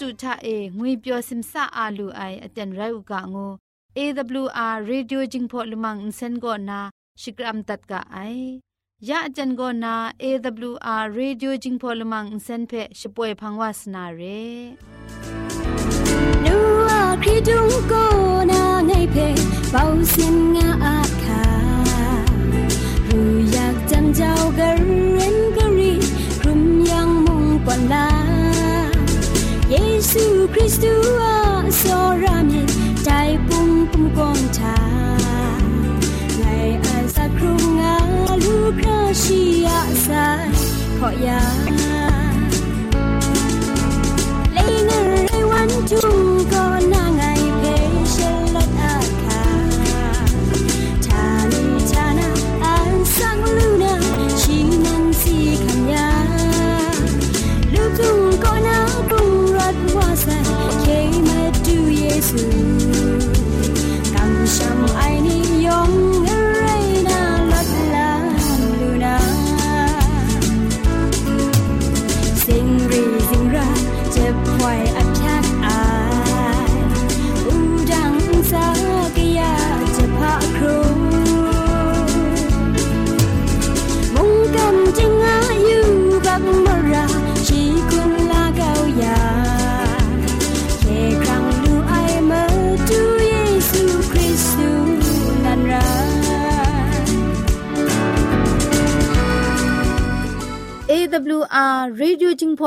တုထအေငွေပျော်စင်ဆာအာလူအိုင်အတန်ရုတ်ကငို AWR Radio Jingpho Lumang Insen go na Shikram tat ka ai ya jan go na AWR Radio Jingpho Lumang Insen phe shipoe phangwas na re Nu a kridung go na ngai phe pau sin nga a kha ru yak jam jau gar เยซูคริสต์อาโซรามิใจปุ่มปุ่มกองชาไงอาสัก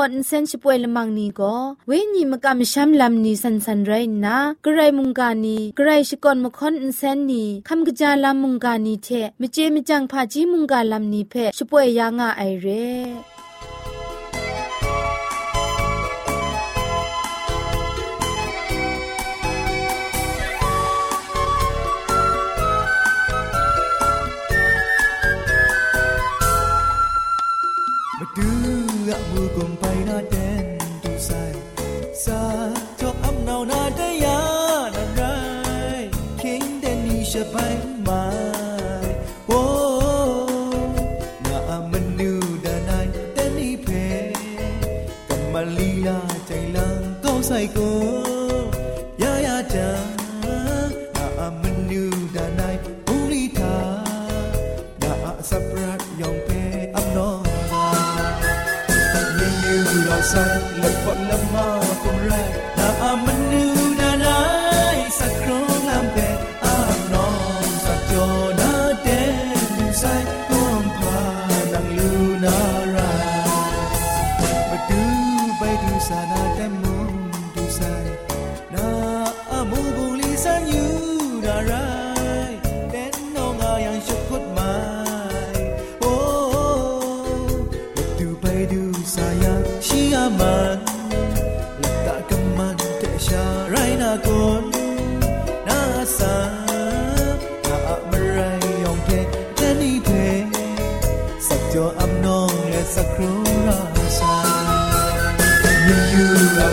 อนเซนชปวยละมังนี้ก็เวนีมกะมชัมลำนี้สันสันไรนะกระไรมุงกานีกระไรชกอนมคอนอินเซนนี้คำกระจาลำมุงกานีเทมิเจมิจังพาจีมุงกาลำนี้เพชปวยยางอไอเร่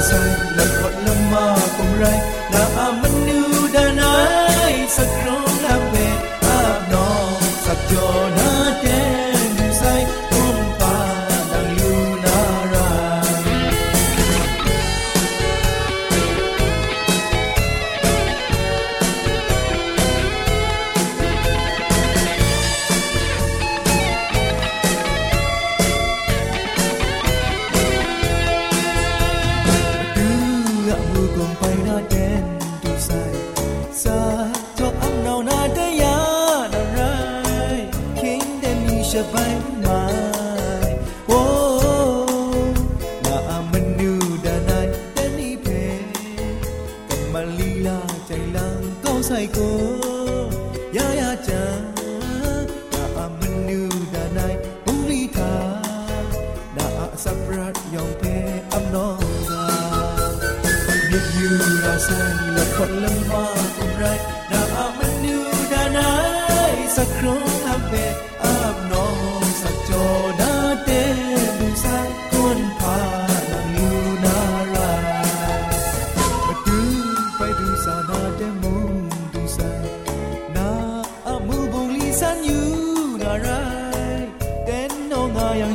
inside.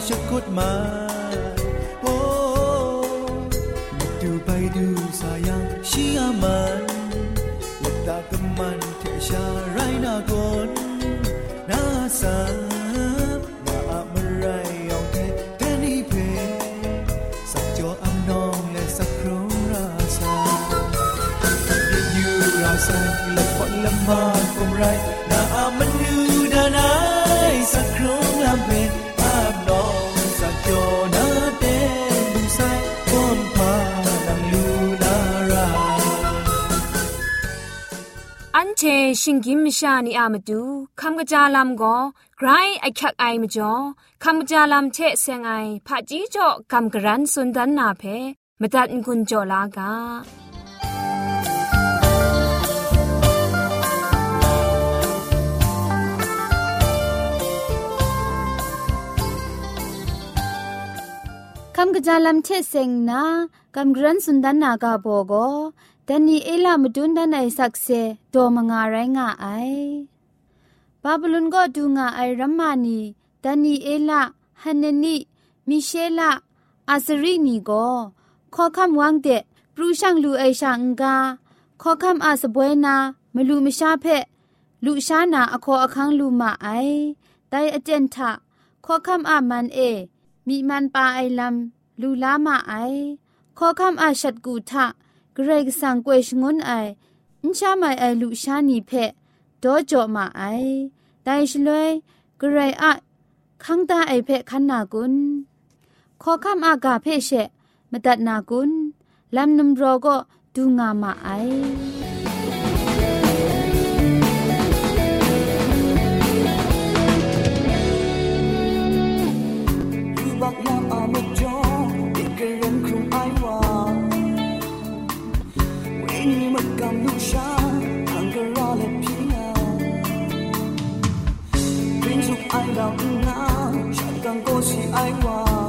ชะกุดมาโอ้มาดูไปดูสายังชีอามันลับตากับมันเทชาไรนากนนาสา ชชิงกิมชานีอามาดูคำกระจาลำก็ไกรไอคักไอมาจ่อคำกระจาลำเชเซงไอผาจีจ่อคำกระรันสุนดันนาเพมตัดกุญจ่อลากาคำกระจายลำเชเซงนะกำกรันสุนดันนากาโบโก แต่นี่เอลามดุนดันไอสักเซโดมงาไรงาไอบาบลุนก็ดูงาไอรัมมานีแต่นี่เอลาฮันเนนีมิเชลาอาซรีนีโกขอคำวังเดปรูช่างลูไอช่างกาขอคำอาสบวยนามลูมชาเพลูชานาอคออคังลูมาไอไดอเจนทะขอคำอามันเอ มีมันปาไอลำลูลามาไอขอคำอาชัดกูทะเ กรกสังกวยชงนไออินชาไม่ไอลูชานีเพดอจอมาไอได้ชลวยเกรอะขังตาไอเพขันนากุนขอคำอากาเพเชมตัดนากุนลำนุมรอก็ดูงามาไอ 爱老毋谁人都是爱我。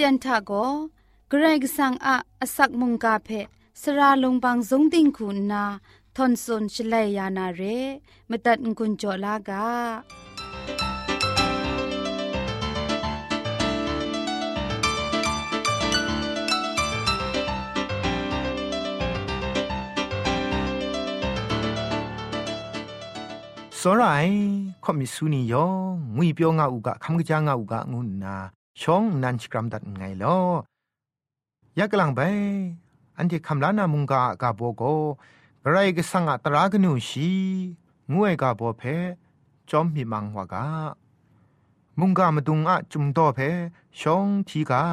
ตียนทะโกเกรกสังอะอสักมุงกาเพสระลงบางสงติงคุณนาทอนซนชลัยยานาเรมตัดกุญจลากา စောရိုင်ခေါမီဆူနီယောငွေပြောငါဥကခမ်ကကြာငါဥကငုနာ ชองนันชกรัมดัดไงลอยากลังไปอันที่คำลานามุงกากาโบโกกระไรก็สังอัตรากนูชีงวยกาโบเพจอมมีมังวากามุงกามาดุงอะจุมโตเพชองทีกา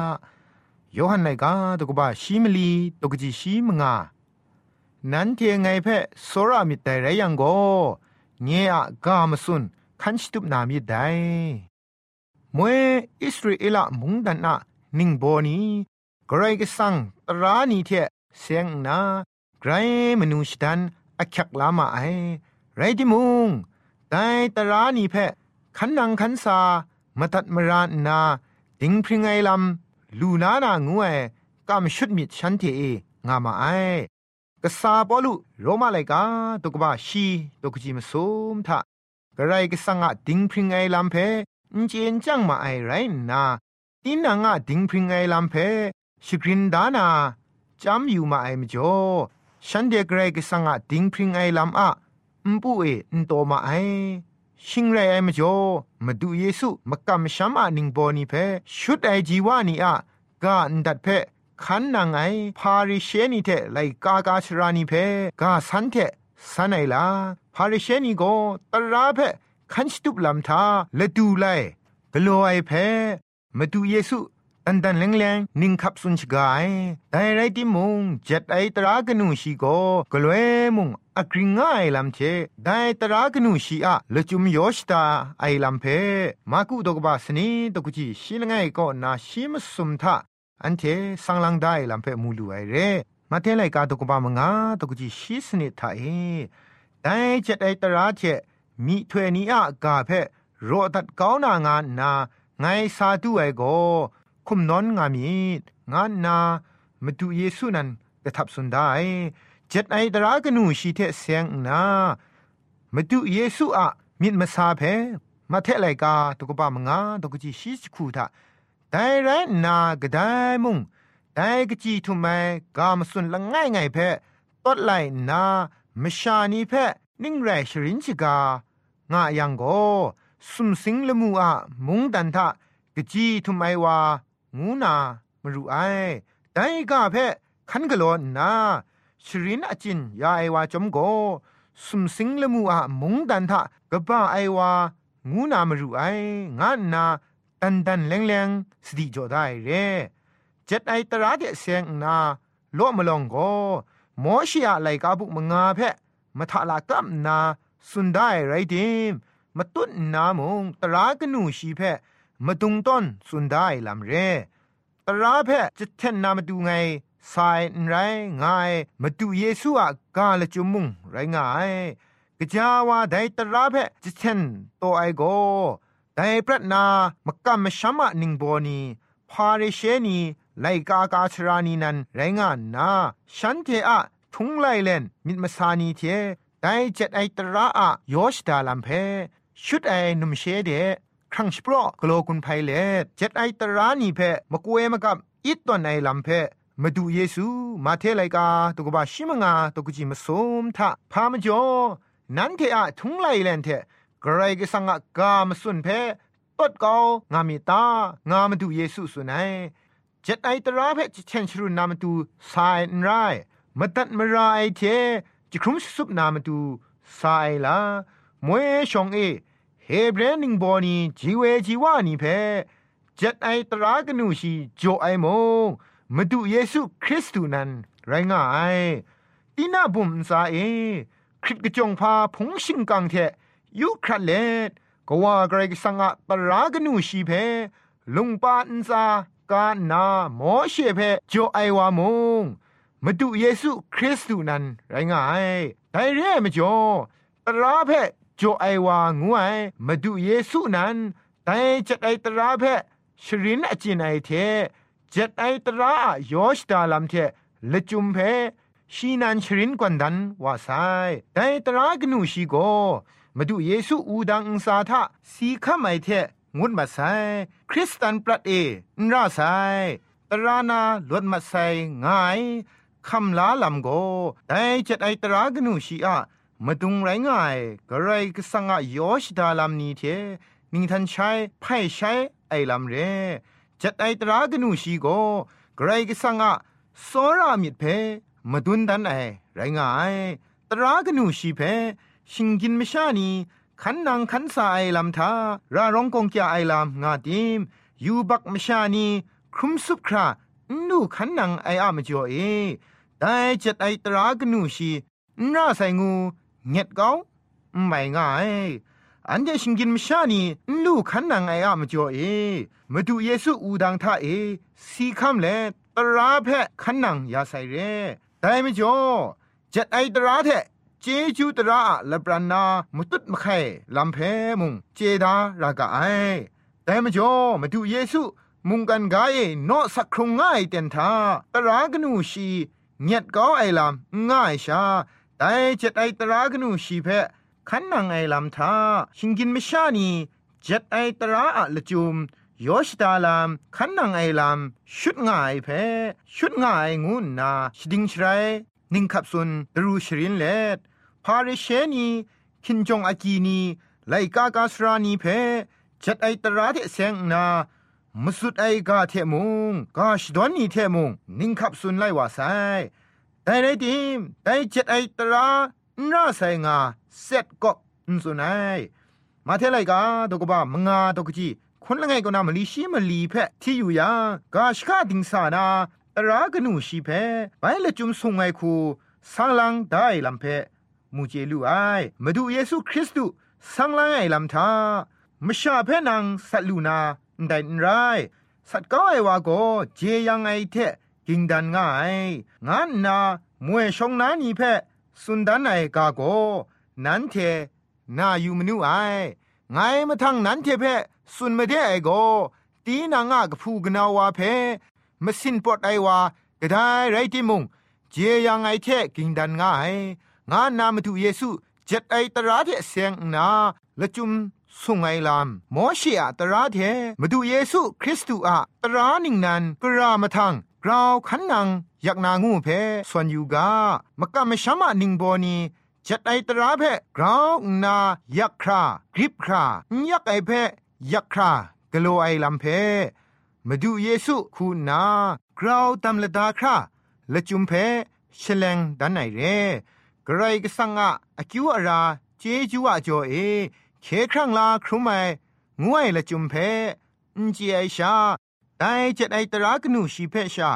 โยฮันไนกาตกบาชิมลีตกจีชิมงานั้นเทียงไงเพโซรามิแต่ไรยังโกเงียกามสุนคันชิตุบนามิได้ มวยอิสราเอลมุงดันนะนิงโบนีกรก็สังตรานีเทเสียงนาไกรมนุษย์ดันอักยักลามาไอไรดิมุงแต่ตรานีเพขันนังขันสามาตัดมรานนาดิงพริงไอลำลูนานางวยกามชุดมิดฉันเทงามาไอกษาปอลุโรมาไลกาตุกบาชีตุกจิมซุมทะกระไรก็สังอะดิงพริงไอลำเพ อุจเจนจัมาไอไรนาอินนางะดิงพริงไงลำเพชกรินดานาจำอยู่มาไอมจ่อฉันเดียกไรกสังะดิงพริงไอลำอะมปุเออนโตมาไอชิงไรไอมจ่อมาดูเยซูมากำช้ำอะนิงบอนีเพชุดไอจีวานีอะกาอันดัดเพขันนางไอพาริเชนีเทไลกากาชรานีเพกาสันเทสันไอลาพาริเชนีโกตระเพ คันสตุบลำทาละดูไลกลัวไอแพ้มาดูเยซูตันตันแรงแรงนิ่งขับสุนชกายแต่ไรที่มุงเจ็ดไอตรากนูชีโกกลัวมุงอักริงง่ายลำเชได้ตรากนูชีอะละจุมยอชตาไอลำเพมากุดกบาสนีตกุจีชิลงไงก็นาชิมสุมทาอันเทสังลังได้ลำเพมูลูไอเรมาเทไลกาตกบามงาตกุจีชิสนิทาเอได้เจ็ดไอตราเท มีถวยนี้อะกาเพรอตัดก้าวนางานนาไงสาธุไอโกคุมนอนงามีงานนามาดูเยซูนันกระทับสุนได้เจ็ดไอตรากนูชีเทเสียงนามาดูเยซูอะมิดมาซาเพมาเทไลกาตุกบามงาตุกจีชิสคูทาแต่ไรนากระไดมุงแต่กจีทุไมกามสุนละง่ายไงเพตดไลนา มชานีเพนิ่งแรชรินชิกา งะยังโกสุมสิงละมูอะมุงดันทะกะจีทุไมวางูนามรุไอไดกะเพคันกะโลนาชรินอจินยาไอวาจอมโกสุมสิงละมูอะมุงดันทะกะบ้าไอวางูนามรุไองะนาตันตันแรงๆสติจอได้เรเจ็ดไอตระเดเสียงนาโลมลองโกมอชิอะไลกาบุกมงาเพมทะลากัมนา สุนได้ไรเดมมาตุนนามงตรากนูชีเพมาตุงต้นสุนได้ลำเรตราเพจะเทนนามาดูไงสายไรง่ายมาดูเยซูอะกาละจุมุงไรง่ายกะจาวาไดตราเพจะเทนโตไอโกไดปรัตนามกำมชัมะนิงโบนีพาเรเชนีไลกากาชรานีนันไรงานนาฉันเทอะทุงไลเลนมิดมาสานีเท ไดเจ็ดไอตระอะยอชดาลัมเพชุดไอนุมเชเดครั้งสปรอกโลกุนไพเลเจ็ดไอตระนีเพมกเวมกับอิตตอนไอลัมเพมาดูเยซูมาเทไลกาตุกบาชิมงาตุกจิมสมทะพามจอนั้นเทอะทุงไลเลนเทกรายกสังกามสุนเพตดเกางามิตางามาดูเยซูสุนัยเจ็ดไอตระเพจเชนชรุนนามาดูสายนไรมาตัดมาราไอเท จิครุมสุบนามาดูสายละมวยชองเอเฮเบรนิงบอนีจีเวจีวานีเพจัดไอตรากนูชีโจไอโมมาดูเยซูคริสต์นันไรง่ายตีน่าบุมซาเอคริตกจงพาพงชิงกังเทยุครัดเลดก็ว่าไกรสังะตรากนูชีเพลุงปาอันซากานาหมอเชเพโจไอวามง มาดูเยซูคริสต์นั้นไรงายแต่เร่ไม่จ่อตราเพจโจไอวางวยมาดูเยซูนั้นแต่จัดไอตราเพชรินอจินไอเทจัดไอตรายอชดาลัมเทละจุมเพชีนันชรินกวนดันว่าไซแต่ตรากนูชีโกมาดูเยซูอูดังอุสาทะสีขมไอเทงุดมาไซคริสตันปรัดเอนราไซตรานาลวดมาไซง่าย คำลาลำโกแต่จัดไอตรากนูชีอะมาดุงไรง่ายกระไรก็สังอายอชดาลำนี้เทนิงทันใช้ไพ่ใช้ไอลำเรจัดไอตรากนูชีโกกระไรก็สังอะสรามิดเพมาดุนดันไอไรง่ายตรากนูชีเพชิงกินไม่ชานีขันนางขันสาไอลำทาราร้องกงแกไอลำงาดิมยูบักไม่ชานีครุมสุบครานูขันนางไออามจ่อเอ แต่จัดไอตรากนูชีน่าใส่งูเงียดเกาไม่ง่ายอันเดชิงกินมชานีลูกขันนางไออะมจ่อเอมาดูเยซูอูดังท่าเอสีคำเลตราเพขันนางยาใส่เรแต่ไม่จ่อจัดไอตราเทเจจูตระละปรานามุตุดมะไข่ลำเพมุงเจดารากาไอแต่มจ่อมาดูเยซูมุงกันกายนอสักครงง่ายเต็นทาตรากนูชี เงียดก้าไอลำง่ายชาแต่เจ็ดไอตรากนูชีเพขันนางไอลำทาชิงกินไม่ชานีเจ็ดไอตราอะละจุมโยชดาลามขันนางไอลำชุดง่ายเพชุดง่ายงูนาชดิงชไรนิงขับสุนดรูชรินเลดพาริเชนีคินจงอากีนีไลกากาสรานีเพจัดไอตราเทเซงนา มสุดไอกาเทมุงกาชดอนนีเทมุงนิงขับสุนไลวาไซแต่ไรดิมแต่จัดไอตราน่าไซงาเซ็ตก็อุสุนัยมาเทไลกาตกบ้ามงาตกจีคนละไงก็นามลีชีมลีเพที่อยู่ยากาชกาดิงสานาตรากนูชีเพไปละจุมส่งไงคูสังลังได้ลำเพมูเจลูไอมาดูเยซูคริสต์สังลังไอลำทามชาเพนังสัตลูนา ได้ไรสัตก้อว่าโกเจยังไอเทกิงดันง่ายงานนามวยชงนานีเพสุนดันไอกาโก นันเทนาอยู่มนูไอไงมาทั้งนันเทเพสุนมาเดไอโก ตีนางากพูกนาวาเพมสินปอดไอวากระไดไรติมุงเจยังไอเทกิงดันง่าย งานนามาตุเยซูเจ็ดไอตราเทเสียงนาละจุม สุงไอลามมอชีอะตราเทมาดูเยซูคริสต์อะตรานิงนันกรามาทังกราวขันนังอยากนางูเพส่วนยูกามกะมะชมะนิงโบนีจัดไอตราเพกราวนายักครากริบครายักไอเพยักครากะโลไอลำเพมาดูเยซูคูนากราวตำละดาคราละจุมเพชลงดันไอเรกรายกสังอะอคิวอาราเจจูอะจอเอ เคครั้งลาครุไมงวยละจุมเพอินจีไอชาไดเจ็ดไอตรากนูชีเพชา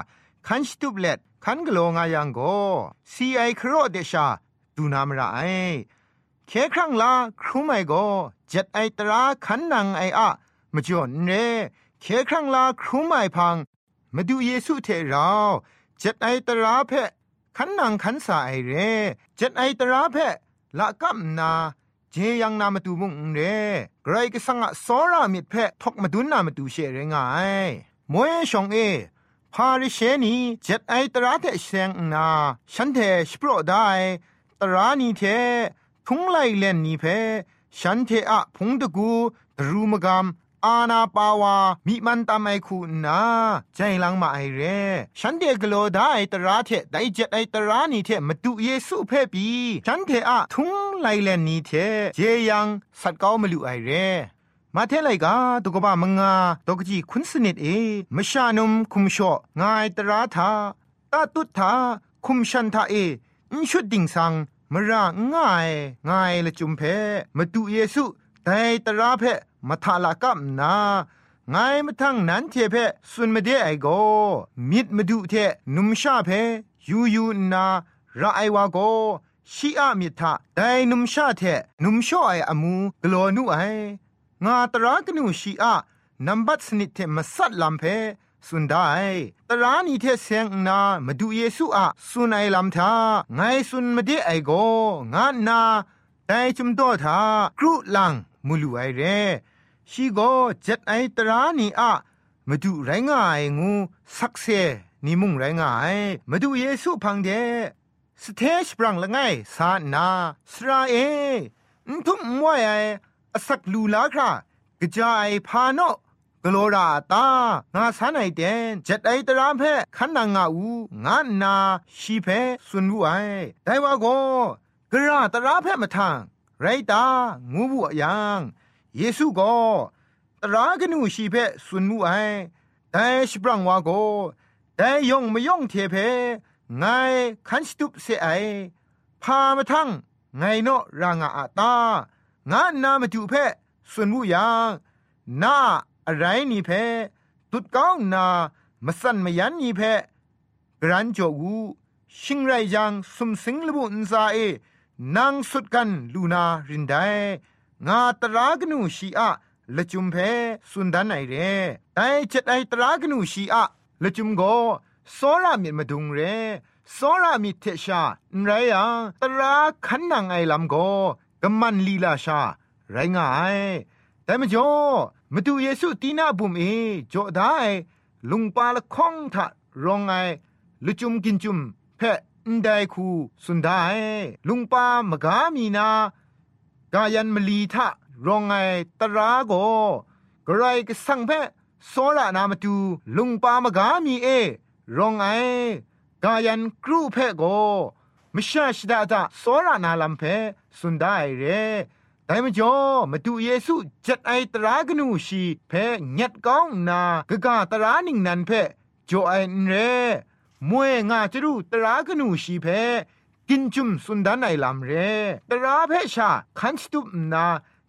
คันสตุบเล็ดคันกโลงายังโกซีไอครอเดชาดูนามระไอเคครั้งลาครุไมโกเจ็ดไอตราคันนังไออะมจอนเรเคครั้งลาครุไมพังมาดูเยซูเทเราเจ็ดไอตราเพขันนังขันสาไอเรเจ็ดไอตราเพละกัมนา เจยังนามาตูมุงเรไกรก็สังะสอรามิดเพทกมาดุนนามาตูเชเรงายมวยชองเอพาริเชนีเจ็ดไอตราเทเซงนาฉันเทสโปรได้ตรานีเททุงไลเลนนีเพฉันเทอะพงตะกูตรูมกาม อาณาปาวามีมันตามไอคูนาใจลังมาไอเรฉันเดกโลได้ตราเทไดเจ็ดไอตรานีเทมาดูเยซูเพ่ปีฉันเทอะทุงไลเลนนีเทเจยังสัตก้ามาลูไอเรมาเทไลกาตุกบะมงาตกจีคุณสนิดเอมชานุมคุมชองายตราทาตาตุทาคุมชันทาเออิชุดดิ่งสังมราง่ายง่ายละจุมเพมาดูเยซูแต่ตราเพ มาทาลากับนาไงมาทั้งนั้นเทเพสุนมาเดไอโกมิดมาดูเทนุมชาเพยูยูนาระไอวาโกชีอามิทาไดนุมชาเทนุมชอไออมูกลอนุไองาตรากนูชีอานัมบัตสนิทเทมาสัตลัมเพสุนได้ตรานีเทเซงนามาดูเยซูอะสุนไอลัมทาไงสุนมาเดไอโกงานาแต่จุมโตทากรุลังมุลุไอเร ชีโกเจ็ดไอตรานีอะมาดูไรง่ายงูสักเซนิมุงไรง่ายมาดูเยซูพังเดสเทชปรังละไงสานาสราเออุทุมมวยไออสักลูลาครากระจายพาโนกโลราตางาสานไอเดนจัดไอตรามเพขันนางาอูงานาชีเพสุนวุไอแต่ว่าโกกระตราเพมาทางไรตางูบุยัง เยซูก็ตรากนูชีเพสุนวุไอแต่สปรังวาโกแต่ยองไม่ยองเทเพไงขันสตุปเสไอพามาทั้งไงเนาะรางอาตางานนามาดูเพส่วนมูยังนาอะไรนี่เพตุดก้องนามาสั่นมายันนี่เพกรันจกูชิงไรยังสมสิงลบุนซาเอนางสุดกันลูนารินได งาตรากนูชีอะละจุมเพสุนดานไหนเร่ไอเจ็ดไอตรากนูชีอะละจุมโกสซรามิมาดุงเร่โซรามิเทชาไรยังตราขันนางไอลำโกกัมมันลีลาชา ไรงาไอแต่มจ่อมาดูเยซูตีนาบุมเอจ่อได้ลุงปาละค้องทะรองไอละจุมกินจุมเพะอันใดคูสุนไดลุงปามกามีนา กายันมลีทะรองไอตราโกกระไรก็สั่งเพะโซระนามาดูลุงปามกามีเอรองไอกายันครูเพโกมชาชดาตาสอรานาลัมเพสุนได้เรแต่มจ่อมาดูเยซูจัดไอตรากนูชีเพญัดก้องนากะกาตรานิงนันเพจ่อไอเรมวยงาจะรูตรากนูชีเพ กินจุมสุนดานไอลำเรตราเพชาคันสตุปนา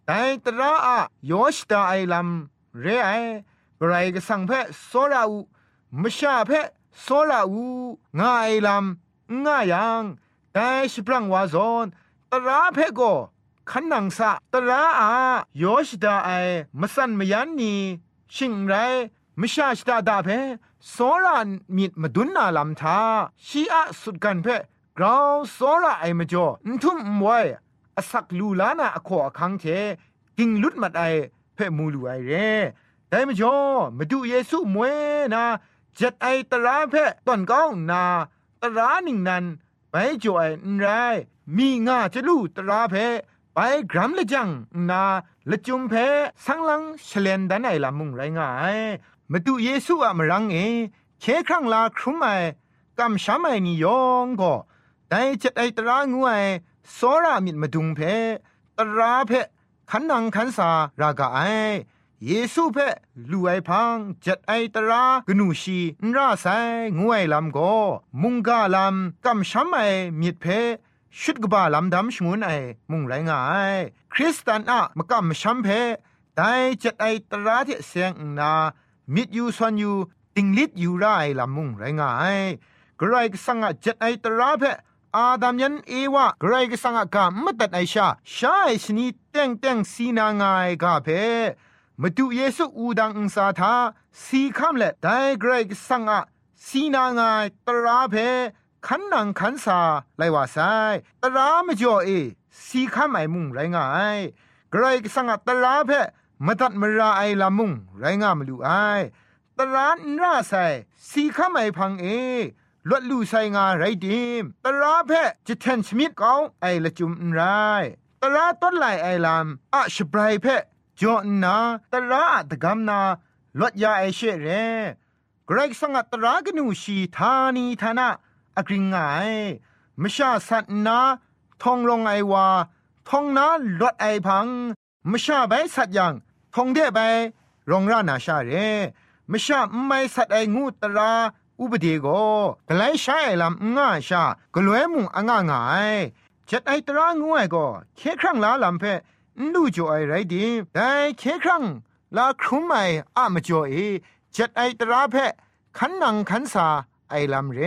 แต่ตราอะยอชตาไอลำเรไอไรก็สังเพโซราอูมชาเพโซลาอูง่ายลำง่ายังแต่สิปรังวาซอนตราเพโกขันนังสะตราอายชดาไอมสันมยันนีชิงไรมชาชดาดาเพโซลามิดมดุนนาลำทาชีอะสุดกันเพ กราวโซลาไอมจ่อทุมมวยอสักลูลานาอขอคังเทกิงลุดมัดไอเพ่มูลูไอเรแต่มจ่อมาดูเยซูมวยนาจัดไอตราเพ่ตอนก้องนาตราหนึ่งนั้นไปจ่อยไรมีงาจะลู่ตราเพ่ไปกรัมละจังนาละจุมเพสังลังเฉลนดันไอละมุงไรงายมาดูเยซูอะมรังเอเคครั้งลาครุมไอกำช้ำไอนิยองก็ แต่จัดไอตรางูไอสอรามิดมาดุงเพตราเพขันนังขันสารากาไอเยซูเพ่ลูไอพังจัดไอตรากนูชีนราไซงวยลำโกมุงกาลำกำช้ำไอมิดเพชุดกบาลำดำชงวนไอมุงไรงายคริสตันอะมกำช้ำเพแต่จัดไอตราที่เสียงนามิดยูซอนยูติงลิดยูไรลำมุงไรงายกรายสังอะจัดไอตราเพ อาดามยันเอวะกรายสังอะกามมตัดไอชาชาไอชนีเต็งเต็งสีนางายกาเพมาดูเยซูอูดังอุสาทาสีคำเละไดเกรกสังอะสีนางายตราเพขันนังขันสาไลว่าไซตรามจ่อเอสีคำไอมุงไรงายเกรกสังอะตราเพมตัดมราไอลามุงไรงามลูไอตรานราไซสีคำไอพังเอ ลวดลูไซงาไรดิมตราเพจะแทนชมิดเกาไอละจุมไรตราต้นไหลไอลามอะชบรายเพจอนาตระตะกำนาลดยาไอเชเรเกรกสังตระกนูชีธานีธนาอกริงไงมชาสัตนาทองลงไอวาทองนาลดไอพังมชาใบสัตยังทองเดใบรองรานาชาเรมชาไม่สัตไองูตรา อุบดีโกกไลชาไอลำง่าชากลวยมุงอ่างง่ายจัดไอตรางูไอก็เคครั้งลาลำเพลูจ่อไอไรดีแต่เคครั้งลาครุมไออะมจ่อเอจัดไอตราเพขันนังขันสาไอลำเร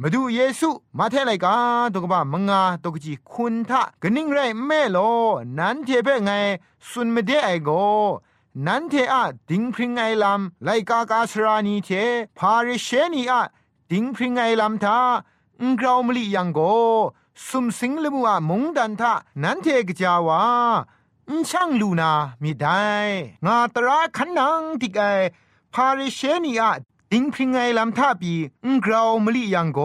มาดูเยซูมาเทไลกาตกบ้ามงาตกจีคุณทะกนิ่งไรแม่โล นั้นเทเปไงสุนไม่ได้ไอโก นั้นเทอะดิงพริงไอลำไลกากาสรานีเทพาริเชนีอะดิงพริงไอลำทาอุงกราวมลียังโกสุมสิงลมัวมงดันทะนันเทกจาวาอุช่างลูนามีได้งาตราขันนังติกไอพาริเชนีอะดิงพริงไงลำทาปีอุกราวมลิยังโก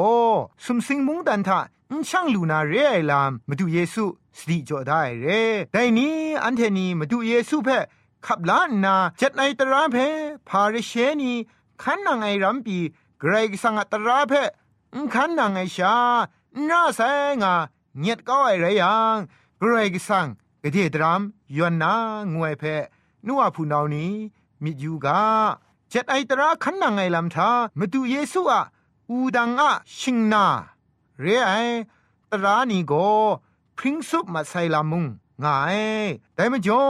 สุมสิงมงดันทะอุช่างลูนาเรไอลามมาดูเยซูสติจอได้เรแต่นี้อันเทนีมาดูเยซูเพ่ ขับล้านนาจัดในตราเพพาริเชนีขันนังไอรัมปีเกรกสังตราเพขันนังไอชาน่าแสงาเงียดก็ไอไรยังเกรกสังกะเทตรามยวนนางวยเพนัวผู้นานี้มิยูกาจัดไอตราขันนังไอลำทามาดูเยซูอะอูดังอะชิงนาเรไอตรานีโกพริ้งซุปมาใส่ลามุงง่ายแต่มจ่อ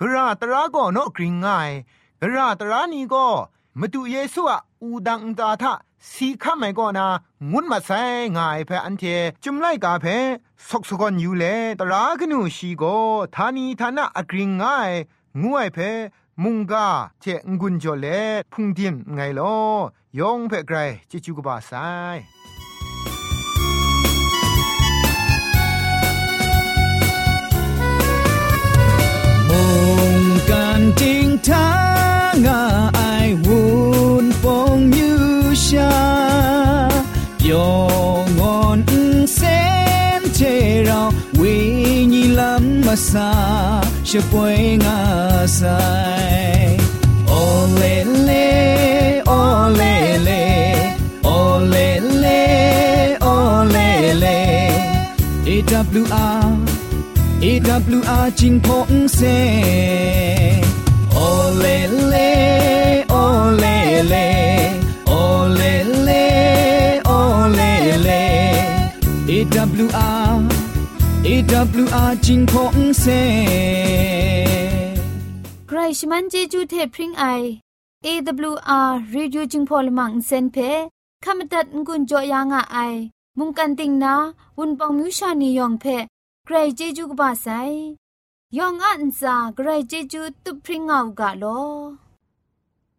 กระตราก็นกกริงง่ายกระตรานีก็มาดูเยซูอะอูดังตาทะสีข้าไม่ก็นางุนมาใส่ง่ายเพออันเทจุมไล่กาเพสกสกอนอยู่เลตรากนูชีโกทานีทานะอกริงง่ายงวยเพมุงกาเจงกุนจอเลพุงดินไงลอยองเพไกรจิจูกบาไซ 干净他啊爱温风雨下，永远先切绕为你拉玛萨，是不爱塞。哦嘞嘞，哦嘞嘞，哦嘞嘞，哦嘞嘞，AWR。 AWR จิงพงเซโอเลเลโอเลเลโอเลเลโอเลเล AWR AWR จิงพงเซใครชมันเจจูเทพริงไอ AWR Reducing Polymer เซนเพขมตัดงุนจอยางอไอมุงกันติงนาวุนปองมิวชานียองเพ ใครเจจูกบาไซยองอันซาใครเจจูตุพริงเอากาโล